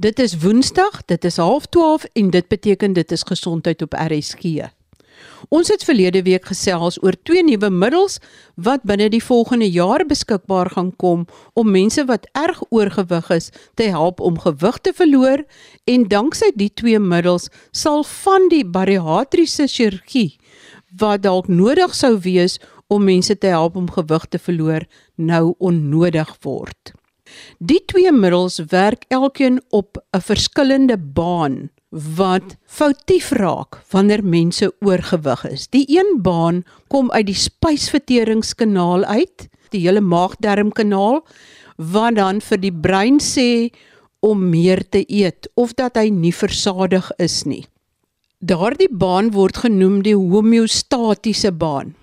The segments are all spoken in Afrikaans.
Dit is Woensdag, dit is 12:30 en dit beteken dit is gesondheid op RSG. Ons het verlede week gesels oor twee nuwe middels wat binne die volgende jaar beskikbaar gaan kom om mense wat erg oorgewig is te help om gewig te verloor en danksy die twee middels sal van die bariatriese chirurgie wat dalk nodig sou wees om mense te help om gewig te verloor nou onnodig word. Die twee middels werk elkeen op 'n verskillende baan wat foutief raak wanneer mense oorgewig is. Die een baan kom uit die spysverteringskanaal uit, die hele maagdarmkanaal wat dan vir die brein sê om meer te eet of dat hy nie versadig is nie. Daardie baan word genoem die homeostatiese baan.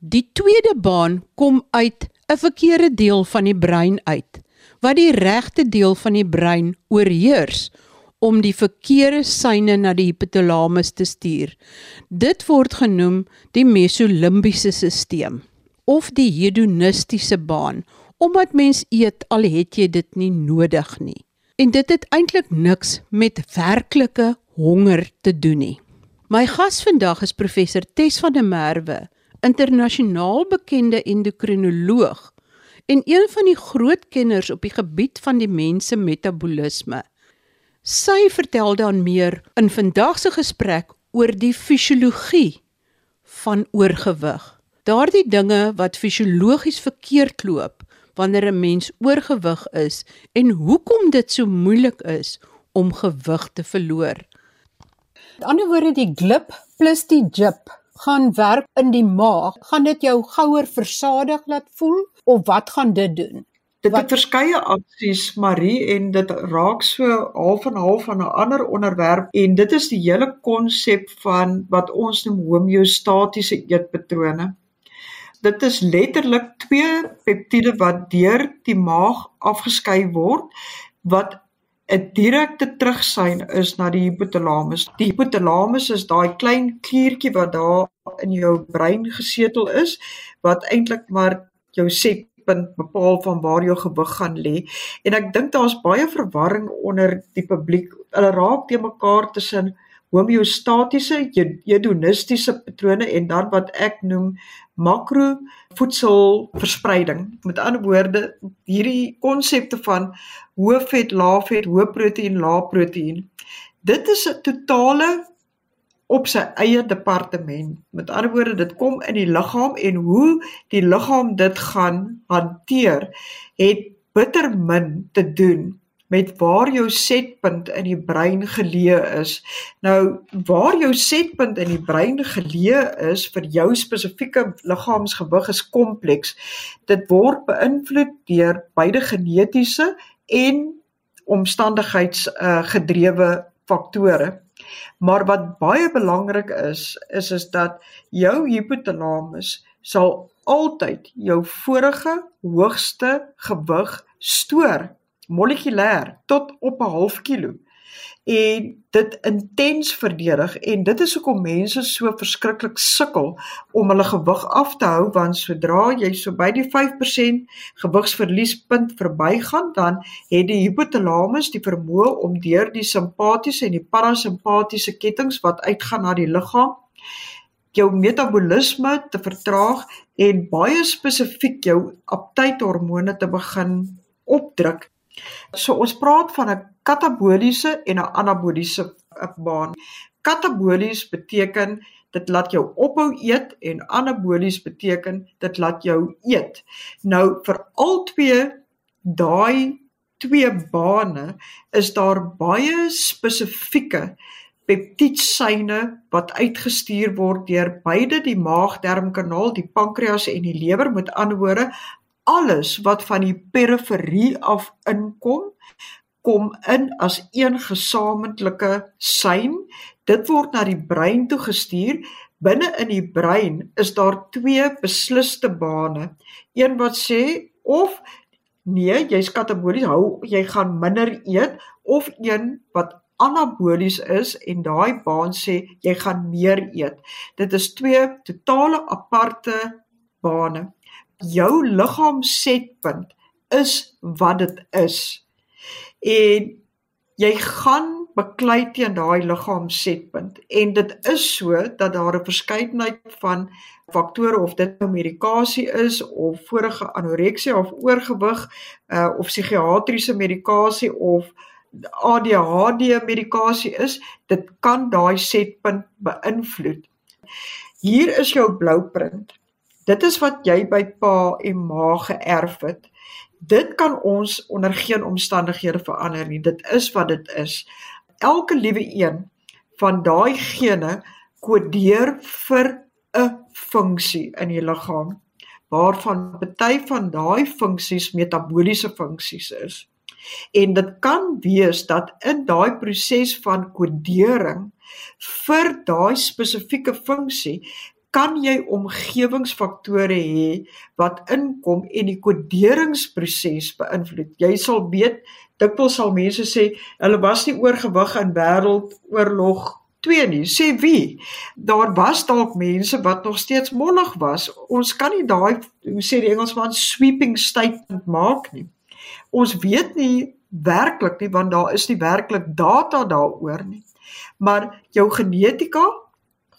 Die tweede baan kom uit 'n verkeerde deel van die brein uit wat die regte deel van die brein oorheers om die verkeerde seine na die hypothalamus te stuur. Dit word genoem die mesolimbiese stelsel of die hedonistiese baan omdat mens eet al het jy dit nie nodig nie. En dit het eintlik niks met werklike honger te doen nie. My gas vandag is professor Tes van der Merwe, internasionaal bekende endokrinoloog en een van die groot kenners op die gebied van die mens se metabolisme. Sy vertel dan meer in vandag se gesprek oor die fisiologie van oorgewig. Daardie dinge wat fisiologies verkeerd loop wanneer 'n mens oorgewig is en hoekom dit so moeilik is om gewig te verloor. Met ander woorde die glip plus die jip gaan werk in die maag, gaan dit jou gouer versadig laat voel of wat gaan dit doen? Dit het verskeie aksies Marie en dit raak so half en half van 'n ander onderwerp en dit is die hele konsep van wat ons noem homeostatiese eetpatrone. Dit is letterlik twee peptiede wat deur die maag afgeskei word wat 'n direkte terugsyn is na die hypothalamus. Die hypothalamus is daai klein kliertjie wat daar in jou brein gesetel is wat eintlik maar jou setpunt bepaal van waar jou gewig gaan lê. En ek dink daar's baie verwarring onder die publiek. Hulle raak te mekaar tussen homeostatiese hedonistiese patrone en dan wat ek noem makro voedselverspreiding. Met ander woorde, hierdie konsepte van hoë vet, lae vet, hoë proteïen, lae proteïen. Dit is 'n totale op sy eie departement. Met ander woorde, dit kom in die liggaam en hoe die liggaam dit gaan hanteer, het bitter min te doen met waar jou setpunt in die brein geleë is. Nou waar jou setpunt in die brein geleë is vir jou spesifieke liggaamsgewig is kompleks. Dit word beïnvloed deur beide genetiese en omstandigheids uh, gedrewe faktore. Maar wat baie belangrik is, is is dat jou hypothalamus sal altyd jou vorige hoogste gewig stoor molekulêr tot op 'n half kilo en dit intens verdedig en dit is hoekom mense so verskriklik sukkel om hulle gewig af te hou want sodra jy so by die 5% gewigsverliespunt verbygaan dan het die hypothalamus die vermoë om deur die simpatiese en die parasimpatiese kettinge wat uitgaan na die liggaam jou metabolisme te vertraag en baie spesifiek jou aptythormone te begin opdruk. So ons praat van 'n kataboliese en 'n anaboliese baan. Katabolies beteken dit laat jou ophou eet en anabolies beteken dit laat jou eet. Nou vir al twee daai twee bane is daar baie spesifieke peptiedsyne wat uitgestuur word deur beide die maag-darmkanaal, die pankreas en die lewer met anderwoorde alles wat van die periferie af inkom kom in as een gesamentlike sein. Dit word na die brein toe gestuur. Binne in die brein is daar twee besliste bane. Een wat sê of nee, jy's katabolies, hou jy gaan minder eet of een wat anabolies is en daai baan sê jy gaan meer eet. Dit is twee totale aparte bane jou liggaam setpunt is wat dit is. En jy gaan beklei teen daai liggaamsetpunt en dit is so dat daar 'n verskeidenheid van faktore of dit nou medikasie is of vorige anoreksia of oorgewig uh, of psigiatriese medikasie of ADHD medikasie is, dit kan daai setpunt beïnvloed. Hier is jou blouprint. Dit is wat jy by pa en ma geërf het. Dit kan ons onder geen omstandighede verander nie. Dit is wat dit is. Elke liewe een van daai gene kodeer vir 'n funksie in die liggaam waarvan party van daai funksies metabooliese funksies is. En dit kan wees dat in daai proses van kodering vir daai spesifieke funksie kan jy omgewingsfaktore hê wat inkom en die koderingsproses beïnvloed. Jy sal weet dikwels sal mense sê hulle was nie oorgewig in wêreldoorlog 2 nie. Sê wie? Daar was dalk mense wat nog steeds mollig was. Ons kan nie daai hoe sê die Engelsman sweeping statement maak nie. Ons weet nie werklik nie want daar is nie werklik data daaroor nie. Maar jou genetika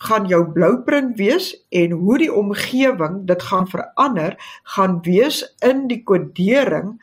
gaan jou blouprint wees en hoe die omgewing dit gaan verander gaan wees in die kodering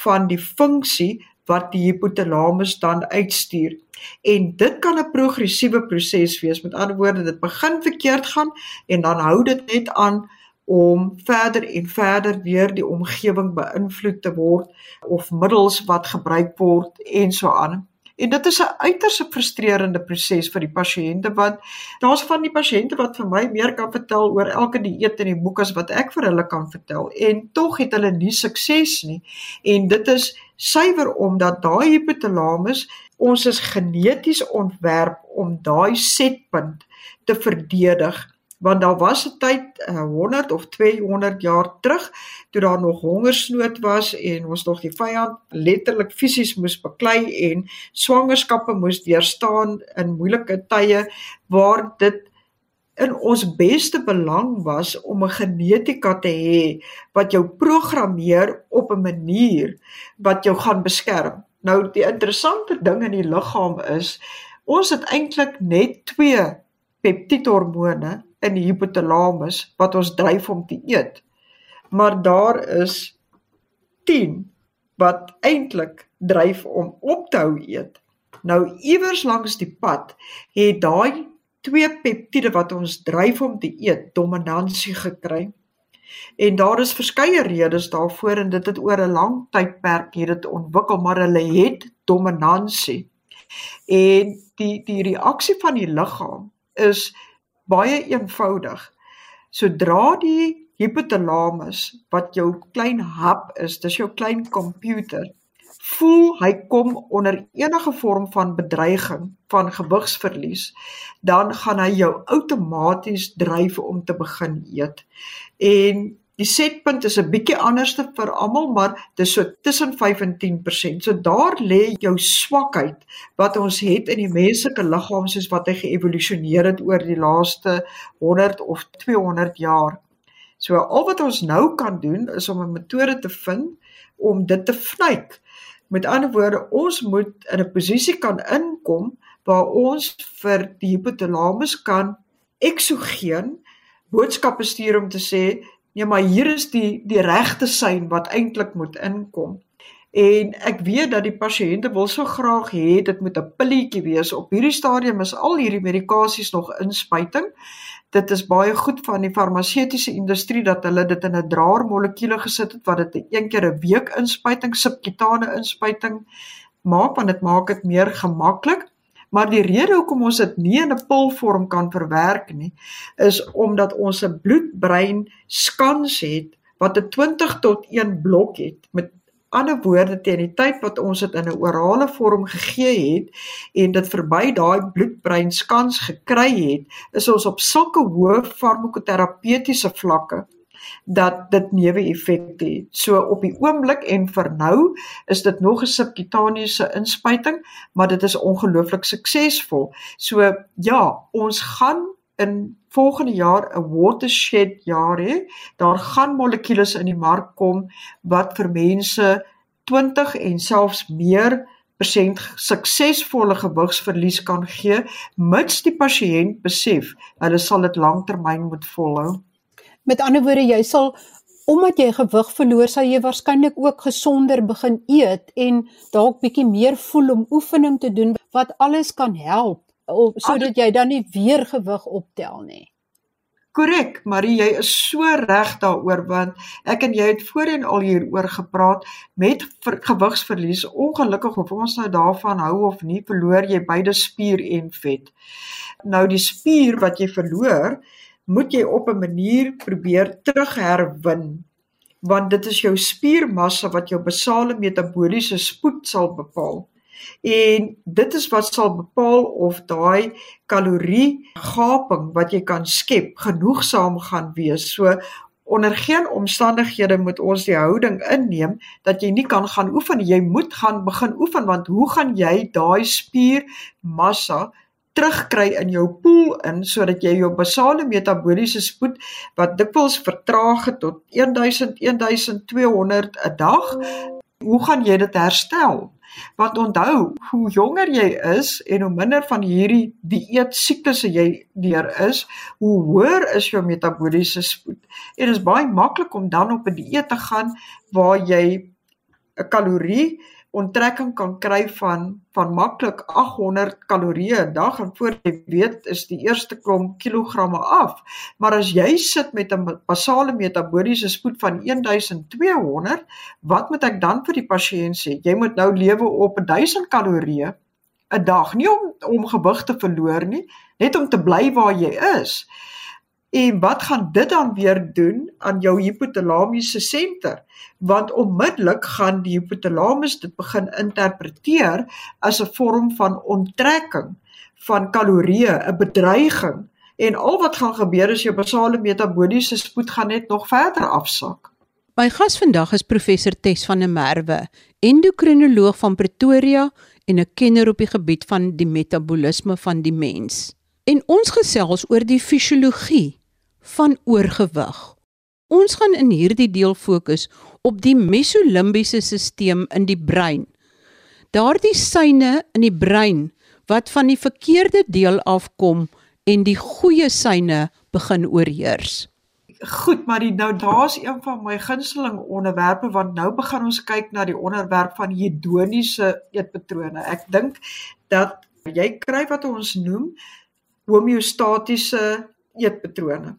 van die funksie wat die hypothalamus dan uitstuur. En dit kan 'n progressiewe proses wees. Met ander woorde, dit begin verkeerd gaan en dan hou dit net aan om verder en verder deur die omgewing beïnvloed te word of middels wat gebruik word en so aan. En dit is 'n uiters frustrerende proses vir die pasiënte want daar's van die pasiënte wat vir my meer kan vertel oor elke dieet in die boek as wat ek vir hulle kan vertel en tog het hulle nie sukses nie. En dit is suiwer omdat daai hypothalamus ons is geneties ontwerp om daai setpunt te verdedig want daar was 'n tyd uh, 100 of 200 jaar terug toe daar nog hongersnood was en ons nog die vyand letterlik fisies moes beklei en swangerskappe moes deurstaan in moeilike tye waar dit in ons beste belang was om 'n genetika te hê wat jou programmeer op 'n manier wat jou gaan beskerm. Nou die interessante ding in die liggaam is ons het eintlik net twee peptidhormone in die hypothalamus wat ons dryf om te eet. Maar daar is 10 wat eintlik dryf om op te hou eet. Nou iewers langs die pad het daai twee peptiede wat ons dryf om te eet dominansie gekry. En daar is verskeie redes daarvoor en dit het oor 'n lang tydperk hier dit ontwikkel, maar hulle het dominansie. En die die reaksie van die liggaam is baie eenvoudig. Sodra die hypothalamus wat jou klein hub is, dis jou klein komputer, voel hy kom onder enige vorm van bedreiging van gewigsverlies, dan gaan hy jou outomaties dryf om te begin eet. En Die setpunt is 'n bietjie anderste vir almal, maar dis so tussen 5 en 10%. So daar lê jou swakheid wat ons het in die menslike liggaam soos wat hy geëvolusioneer het oor die laaste 100 of 200 jaar. So al wat ons nou kan doen is om 'n metode te vind om dit te vnyk. Met ander woorde, ons moet in 'n posisie kan inkom waar ons vir die hypothalamus kan eksogeen boodskappe stuur om te sê Nee, maar hier is die die regte sein wat eintlik moet inkom. En ek weet dat die pasiënte wil so graag hê dit moet 'n pilletjie wees. Op hierdie stadium is al hierdie medikasies nog inspuiting. Dit is baie goed van die farmaseutiese industrie dat hulle dit in 'n draer molekuule gesit het wat dit een keer 'n week inspuiting, subkutane inspuiting maak want dit maak dit meer gemaklik. Maar die rede hoekom ons dit nie in 'n pilvorm kan verwerk nie, is omdat ons 'n bloedbrein skans het wat 'n 20 tot 1 blok het. Met ander woorde, teen die tyd wat ons dit in 'n orale vorm gegee het en dit verby daai bloedbrein skans gekry het, is ons op sulke hoë farmakoterapeutiese vlakke dat dit neeweffekte het. So op die oomblik en vir nou is dit nog 'n subkutaniese inspuiting, maar dit is ongelooflik suksesvol. So ja, ons gaan in volgende jaar 'n watershed jaar hê. Daar gaan molekules in die mark kom wat vir mense 20 en selfs meer pasiënt suksesvolle gewigsverlies kan gee mits die pasiënt besef hulle sal dit lanktermyn moet volhou. Met ander woorde, jy sal omdat jy gewig verloor, sal jy waarskynlik ook gesonder begin eet en dalk bietjie meer voel om oefening te doen wat alles kan help sodat jy dan nie weer gewig optel nie. Korrek, Marie, jy is so reg daaroor want ek en jy het voorheen al hieroor gepraat met gewigsverlies. Ongelukkig of ons nou daarvan hou of nie, verloor jy beide spier en vet. Nou die spier wat jy verloor, moet jy op 'n manier probeer terugherwin want dit is jou spiermassa wat jou basale metabooliese spoed sal bepaal. En dit is wat sal bepaal of daai kaloriegaping wat jy kan skep genoegsaam gaan wees. So onder geen omstandighede moet ons die houding inneem dat jy nie kan gaan oefen jy moet gaan begin oefen want hoe gaan jy daai spiermassa terugkry in jou pool in sodat jy jou basale metabooliese spoed wat dikwels vertraag het tot 1000 1200 'n dag hoe gaan jy dit herstel? Want onthou hoe jonger jy is en hoe minder van hierdie dieet siklusse jy deur is hoe hoër is jou metabooliese spoed. En dit is baie maklik om dan op 'n dieet te gaan waar jy 'n kalorie onttrekking kan kry van van maklik 800 kalorieë 'n dag en voor jy weet is die eerste klomp kilogramme af. Maar as jy sit met 'n basale metabooliese spoed van 1200, wat moet ek dan vir die pasiënt sê? Jy moet nou lewe op 1000 kalorieë 'n dag, nie om om gewig te verloor nie, net om te bly waar jy is. En wat gaan dit dan weer doen aan jou hipotalamiese senter? Want onmiddellik gaan die hipotalamus dit begin interpreteer as 'n vorm van onttrekking van kalorieë, 'n bedreiging. En al wat gaan gebeur is jou basale metabooliese spoed gaan net nog verder afsak. My gas vandag is professor Tes van der Merwe, endokrinoloog van Pretoria en 'n kenner op die gebied van die metabolisme van die mens. En ons gesels oor die fisiologie van oorgewig. Ons gaan in hierdie deel fokus op die mesolimbiese stelsel in die brein. Daardie syne in die brein wat van die verkeerde deel afkom en die goeie syne begin oorheers. Goed, maar die, nou daar's een van my gunsteling onderwerpe want nou begin ons kyk na die onderwerp van hedoniese eetpatrone. Ek dink dat jy kry wat ons noem homeostatiese eetpatrone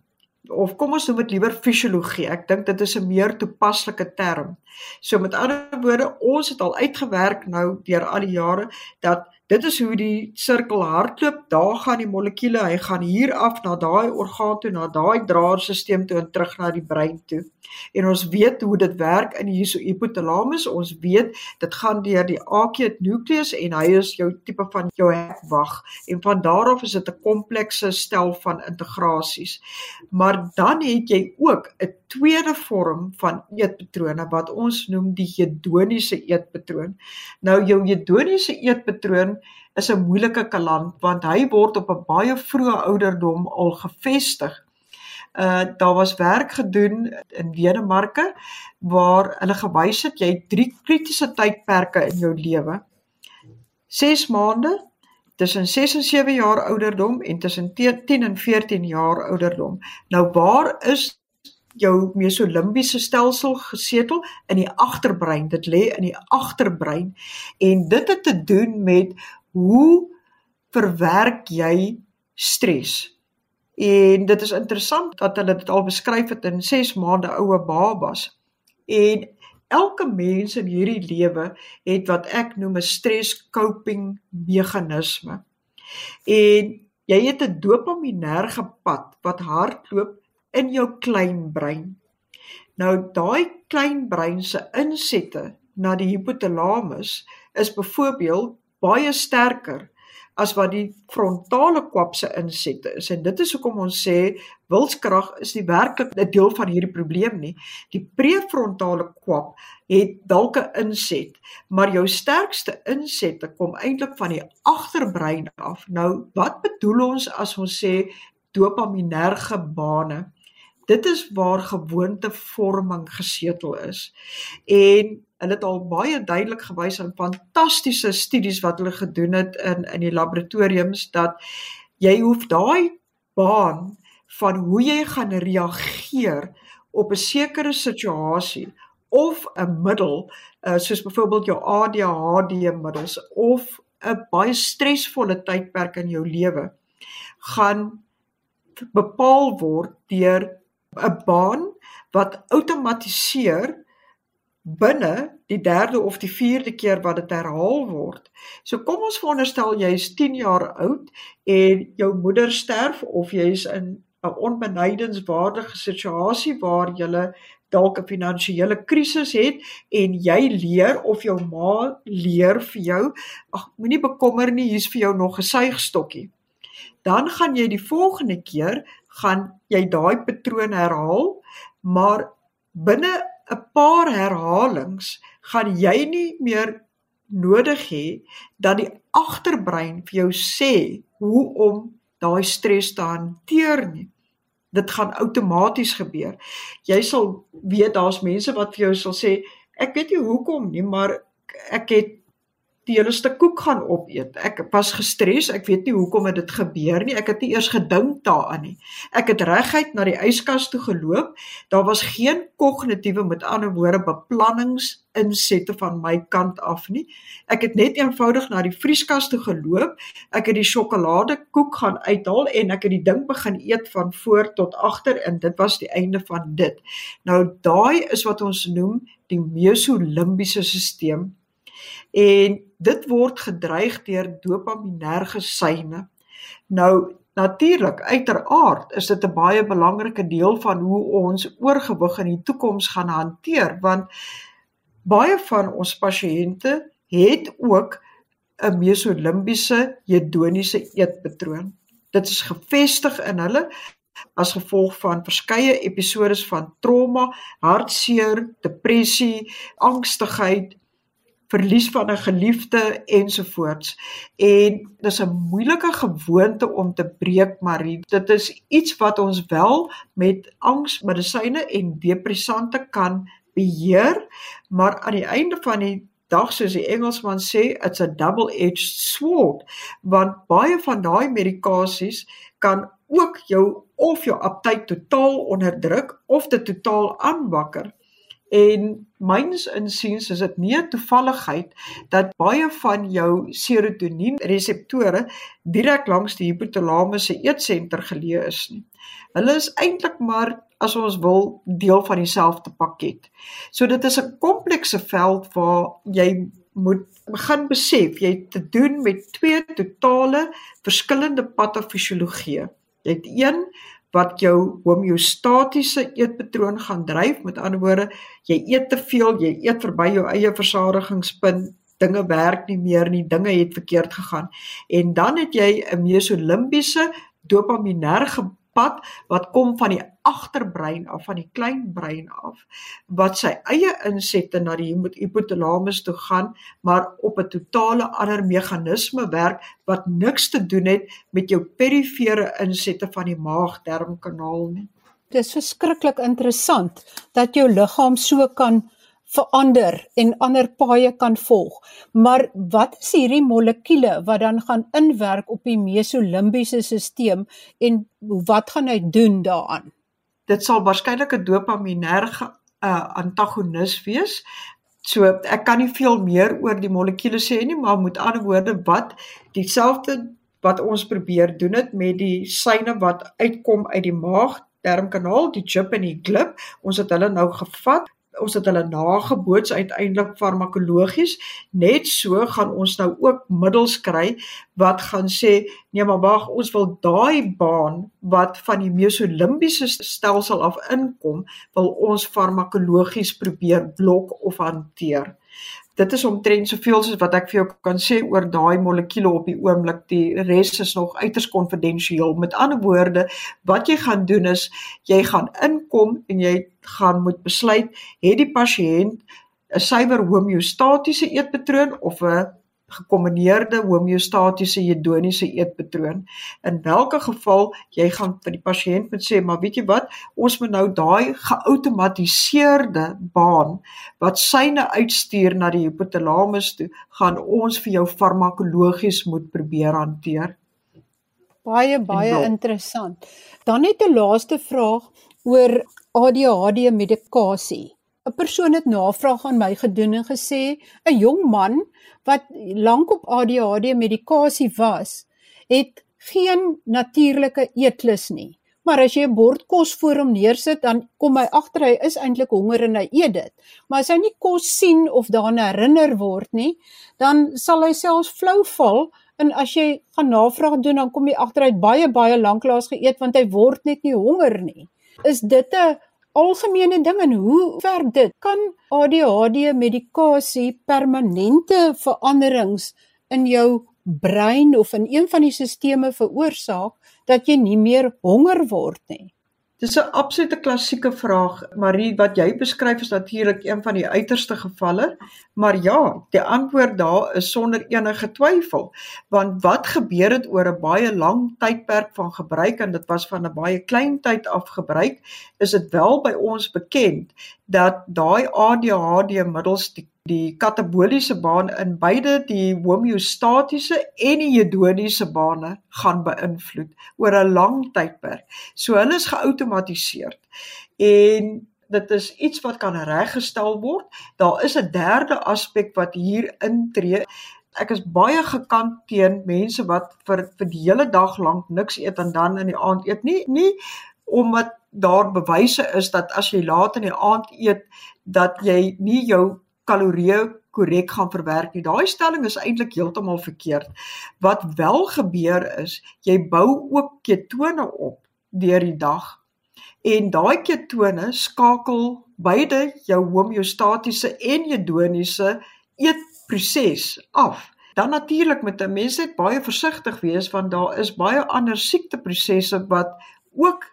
of kom ons noem dit liewer fisiologie. Ek dink dit is 'n meer toepaslike term. So met ander woorde, ons het al uitgewerk nou deur al die jare dat dit is hoe die sirkel hardloop. Daar gaan die molekule, hy gaan hier af na daai orgaan toe, na daai draerstelsel toe en terug na die brein toe. En ons weet hoe dit werk in die hypothalamus. Ons weet dit gaan deur die arcuate nucleus en hy is jou tipe van jou wag. En van daar af is dit 'n komplekse stel van integrasies. Maar dan het jy ook 'n tweede vorm van eetpatrone wat ons noem die hedoniese eetpatroon. Nou jou hedoniese eetpatroon is 'n moeilike kaland want hy word op 'n baie vroeë ouderdom al gevestig uh daar was werk gedoen in Denemarke waar hulle gewys het jy het drie kritiese tydperke in jou lewe. 6 maande tussen 6 en 7 jaar ouderdom en tussen 10 en 14 jaar ouderdom. Nou waar is jou mesolimbiese stelsel gesetel in die agterbrein. Dit lê in die agterbrein en dit het te doen met hoe verwerk jy stres? En dit is interessant dat hulle dit al beskryf het in 6 maande oue babas. En elke mens in hierdie lewe het wat ek noem 'n stress coping meganisme. En jy het 'n dopaminerge pad wat hardloop in jou klein brein. Nou daai klein brein se insette na die hypothalamus is byvoorbeeld baie sterker as wat die frontale kwap se insette is. En dit is hoekom ons sê wilskrag is nie werklik 'n deel van hierdie probleem nie. Die prefrontale kwap het dalk 'n inset, maar jou sterkste insette kom eintlik van die agterbrein af. Nou, wat bedoel ons as ons sê dopaminerge bane? Dit is waar gewoontevorming gesetel is. En hulle het al baie duidelik gewys in fantastiese studies wat hulle gedoen het in in die laboratoriums dat jy hoef daai baan van hoe jy gaan reageer op 'n sekere situasie of 'n middel uh, soos byvoorbeeld jou ADHD middels of 'n baie stresvolle tydperk in jou lewe gaan bepaal word deur 'n baan wat outomatiseer binne die derde of die vierde keer wat dit herhaal word. So kom ons veronderstel jy is 10 jaar oud en jou moeder sterf of jy is in 'n onbenydenswaardige situasie waar jy dalk 'n finansiële krisis het en jy leer of jou ma leer vir jou, ag moenie bekommer nie, hier's vir jou nog 'n suigstokkie. Dan gaan jy die volgende keer gaan jy daai patroon herhaal, maar binne 'n paar herhalings gaan jy nie meer nodig hê dat die agterbrein vir jou sê hoe om daai stres te hanteer nie. Dit gaan outomaties gebeur. Jy sal weet daar's mense wat vir jou sal sê ek weet nie hoekom nie, maar ek het die hele stuk koek gaan opeet. Ek was gestres, ek weet nie hoekom dit gebeur nie. Ek het nie eers gedink daaraan nie. Ek het reguit na die yskas toe geloop. Daar was geen kognitiewe met ander woorde beplannings insette van my kant af nie. Ek het net eenvoudig na die vrieskas toe geloop. Ek het die sjokoladekoek gaan uithaal en ek het die ding begin eet van voor tot agter en dit was die einde van dit. Nou daai is wat ons noem die mesolimbiese stelsel en dit word gedreig deur dopaminerge syne. Nou natuurlik uiteraard is dit 'n baie belangrike deel van hoe ons oorgewig in die toekoms gaan hanteer want baie van ons pasiënte het ook 'n mesolimbiese hedoniese eetpatroon. Dit is gefestig in hulle as gevolg van verskeie episodes van trauma, hartseer, depressie, angstigheid verlies van 'n geliefde ensovoorts. En dis 'n moeilike gewoonte om te breek, Marie. Dit is iets wat ons wel met angsmedisyne en depressante kan beheer, maar aan die einde van die dag soos die Engelsman sê, it's a double-edged sword, want baie van daai medikasies kan ook jou of jou aptyt totaal onderdruk of dit totaal aanwakker. En myns insiens is dit nie 'n toevalligheid dat baie van jou serotonien reseptore direk langs die hipotalamus se eetsenter geleë is nie. Hulle is eintlik maar as ons wil deel van dieselfde pakket. So dit is 'n komplekse veld waar jy moet begin besef jy het te doen met twee totale verskillende patofisiologie. Jy het een wat jou homeostatiese eetpatroon gaan dryf. Met ander woorde, jy eet te veel, jy eet verby jou eie versadigingspunt, dinge werk nie meer nie, dinge het verkeerd gegaan. En dan het jy 'n mesolimbiese dopaminerge pad wat kom van die agterbrein af van die klein brein af wat sy eie insette na die hypothalamus toe gaan maar op 'n totale ander meganisme werk wat niks te doen het met jou perifere insette van die maag-darmkanaal nie. Dit is verskriklik interessant dat jou liggaam so kan verander en ander paaie kan volg. Maar wat is hierdie molekuule wat dan gaan inwerk op die mesolimbiese stelsel en wat gaan hy doen daaraan? Dit sal waarskynlik 'n dopaminerge uh, antagonis wees. So ek kan nie veel meer oor die molekuule sê nie, maar met ander woorde wat dieselfde wat ons probeer doen dit met die syne wat uitkom uit die maag darmkanaal die chip en die glip ons het hulle nou gevat ons het hulle nageboots uiteindelik farmakologies. Net so gaan ons nou ook middels kry wat gaan sê nee maar wag ons wil daai baan wat van die mesolimbiese stelsel af inkom wil ons farmakologies probeer blok of hanteer dit is omtrent soveel soos wat ek vir jou kan sê oor daai molekuule op die oomblik. Die res is nog uiters konfidensieel. Met ander woorde, wat jy gaan doen is jy gaan inkom en jy gaan moet besluit het die pasiënt 'n suiwer homeostatiese eetpatroon of 'n gekombineerde homeostatiese hedoniese eetpatroon. In watter geval jy gaan vir die pasiënt moet sê, maar weet jy wat, ons moet nou daai geautomatiseerde baan wat syne uitstuur na die hypothalamus toe, gaan ons vir jou farmakologies moet probeer hanteer. Baie baie interessant. Dan net 'n laaste vraag oor ADHD medikasie. 'n Persoon het navraag aan my gedoen en gesê 'n jong man wat lank op ADHD medikasie was, het geen natuurlike eetlus nie. Maar as jy 'n bord kos voor hom neersit, dan kom hy agter hy is eintlik honger en hy eet dit. Maar as hy nie kos sien of daaraan herinner word nie, dan sal hy selfs flou val en as jy gaan navraag doen, dan kom jy agter hy het baie baie lanklaas geëet want hy word net nie honger nie. Is dit 'n algemene ding en hoe werk dit? Kan ADHD medikasie permanente veranderings in jou brein of in een van die sisteme veroorsaak dat jy nie meer honger word nie? Dis 'n absolute klassieke vraag, Marie, wat jy beskryf is natuurlik een van die uiterste gevalle, maar ja, die antwoord daar is sonder enige twyfel, want wat gebeur het oor 'n baie lang tydperk van gebruik en dit was van 'n baie klein tyd af gebruik, is dit wel by ons bekend dat daai ADHD middels die die kataboliese baan in beide die homeostatiese en die hedoniese bane gaan beïnvloed oor 'n lang tydperk. So hulle is geautomatiseer. En dit is iets wat kan reggestel word. Daar is 'n derde aspek wat hier intree. Ek is baie gekant teen mense wat vir vir die hele dag lank niks eet en dan in die aand eet nie. Nie omdat daar bewyse is dat as jy laat in die aand eet dat jy nie jou kalorieë korrek gaan verwerk nie. Daai stelling is eintlik heeltemal verkeerd. Wat wel gebeur is, jy bou ook ketone op deur die dag. En daai ketone skakel beide jou homeostatiese en hedoniese eetproses af. Dan natuurlik met 'n mens net baie versigtig wees want daar is baie ander siekteprosesse wat ook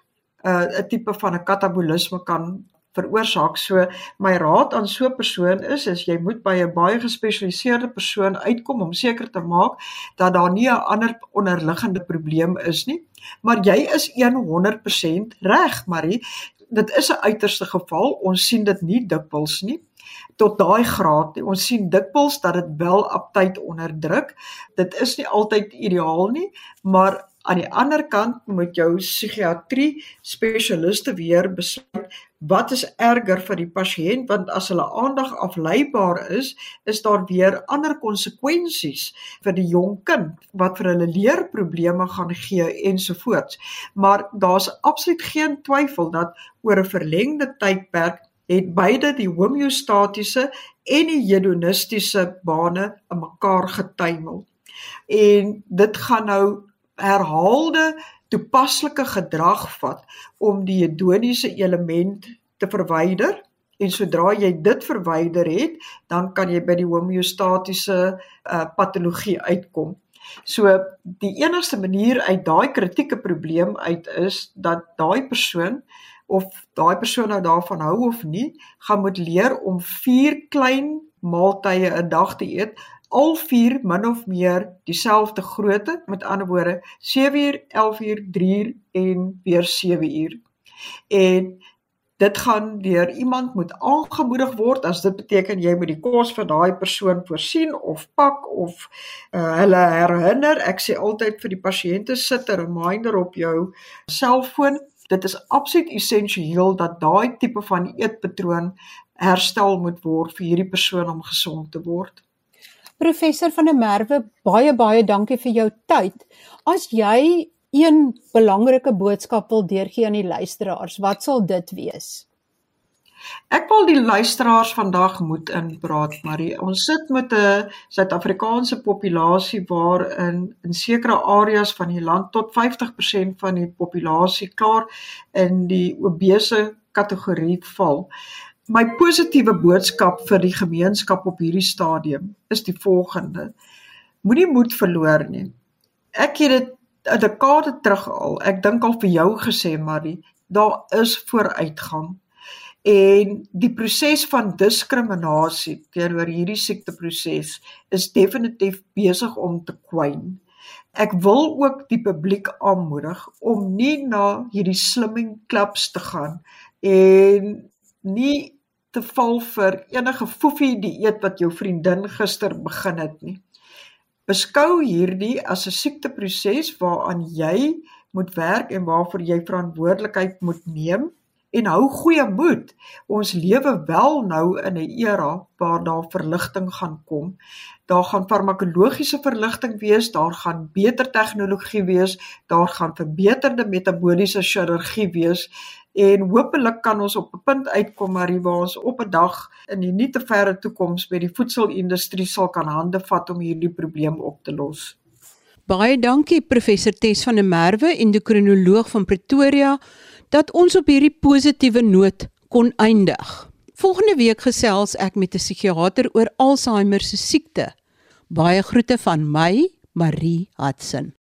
uh, 'n tipe van 'n katabolisme kan veroorsaak. So my raad aan so 'n persoon is is jy moet by 'n baie gespesialiseerde persoon uitkom om seker te maak dat daar nie 'n ander onderliggende probleem is nie. Maar jy is 100% reg, Marie. Dit is 'n uiterste geval. Ons sien dit nie dikwels nie tot daai graad nie. Ons sien dikwels dat dit wel aptyd onderdruk. Dit is nie altyd ideaal nie, maar aan die ander kant moet jou psigiatrie spesialiste weer besluit wat is erger vir die pasiënt want as hulle aandag afleibaar is, is daar weer ander konsekwensies vir die jong kind wat vir hulle leerprobleme gaan gee ensovoorts. Maar daar's absoluut geen twyfel dat oor 'n verlengde tydperk het beide die homeostatiese en die hedonistiese bane in mekaar getuimel. En dit gaan nou herhaalde toepaslike gedrag vat om die hedoniese element te verwyder en sodra jy dit verwyder het, dan kan jy by die homeostatiese uh, patologie uitkom. So die enigste manier uit daai kritieke probleem uit is dat daai persoon of daai persoon nou daarvan hou of nie, gaan moet leer om 4 klein maaltye 'n dag te eet al vier min of meer dieselfde grootte, met ander woorde 7 uur, 11 uur, 3 uur en weer 7 uur. En dit gaan deur iemand moet aangemoedig word as dit beteken jy moet die kos vir daai persoon voorsien of pak of uh, hulle herinner. Ek sê altyd vir die pasiënte sit 'n reminder op jou selfoon. Dit is absoluut essensieel dat daai tipe van eetpatroon herstel moet word vir hierdie persoon om gesond te word. Professor van der Merwe, baie baie dankie vir jou tyd. As jy een belangrike boodskap wil deurgee aan die luisteraars, wat sal dit wees? Ek wil die luisteraars vandag moet inpraat, Marie. Ons sit met 'n Suid-Afrikaanse populasie waar in in sekere areas van die land tot 50% van die populasie klaar in die obese kategorie val. My positiewe boodskap vir die gemeenskap op hierdie stadium is die volgende: Moenie moed verloor nie. Ek het dit 'n dekade terug al, ek dink al vir jou gesê, Marie, daar is vooruitgang. En die proses van diskriminasie teenoor hierdie siekteproses is definitief besig om te kwyn. Ek wil ook die publiek aanmoedig om nie na hierdie slimming clubs te gaan en nie te val vir enige foefie dieet wat jou vriendin gister begin het nie. Beskou hierdie as 'n siekteproses waaraan jy moet werk en waarvoor jy verantwoordelikheid moet neem en hou goeie moed. Ons lewe wel nou in 'n era waar daar verligting gaan kom. Daar gaan farmakologiese verligting wees, daar gaan beter tegnologie wees, daar gaan verbeterde metaboliese chirurgie wees en hopelik kan ons op 'n punt uitkom waar ons op 'n dag in die nie te verre toekoms met die voedselindustrie sal kan hande vat om hierdie probleem op te los. Baie dankie professor Tes van der Merwe, endokrinoloog van Pretoria dat ons op hierdie positiewe noot kon eindig. Volgende week gesels ek met 'n psigiater oor Alzheimer se siekte. Baie groete van my, Marie Hudson.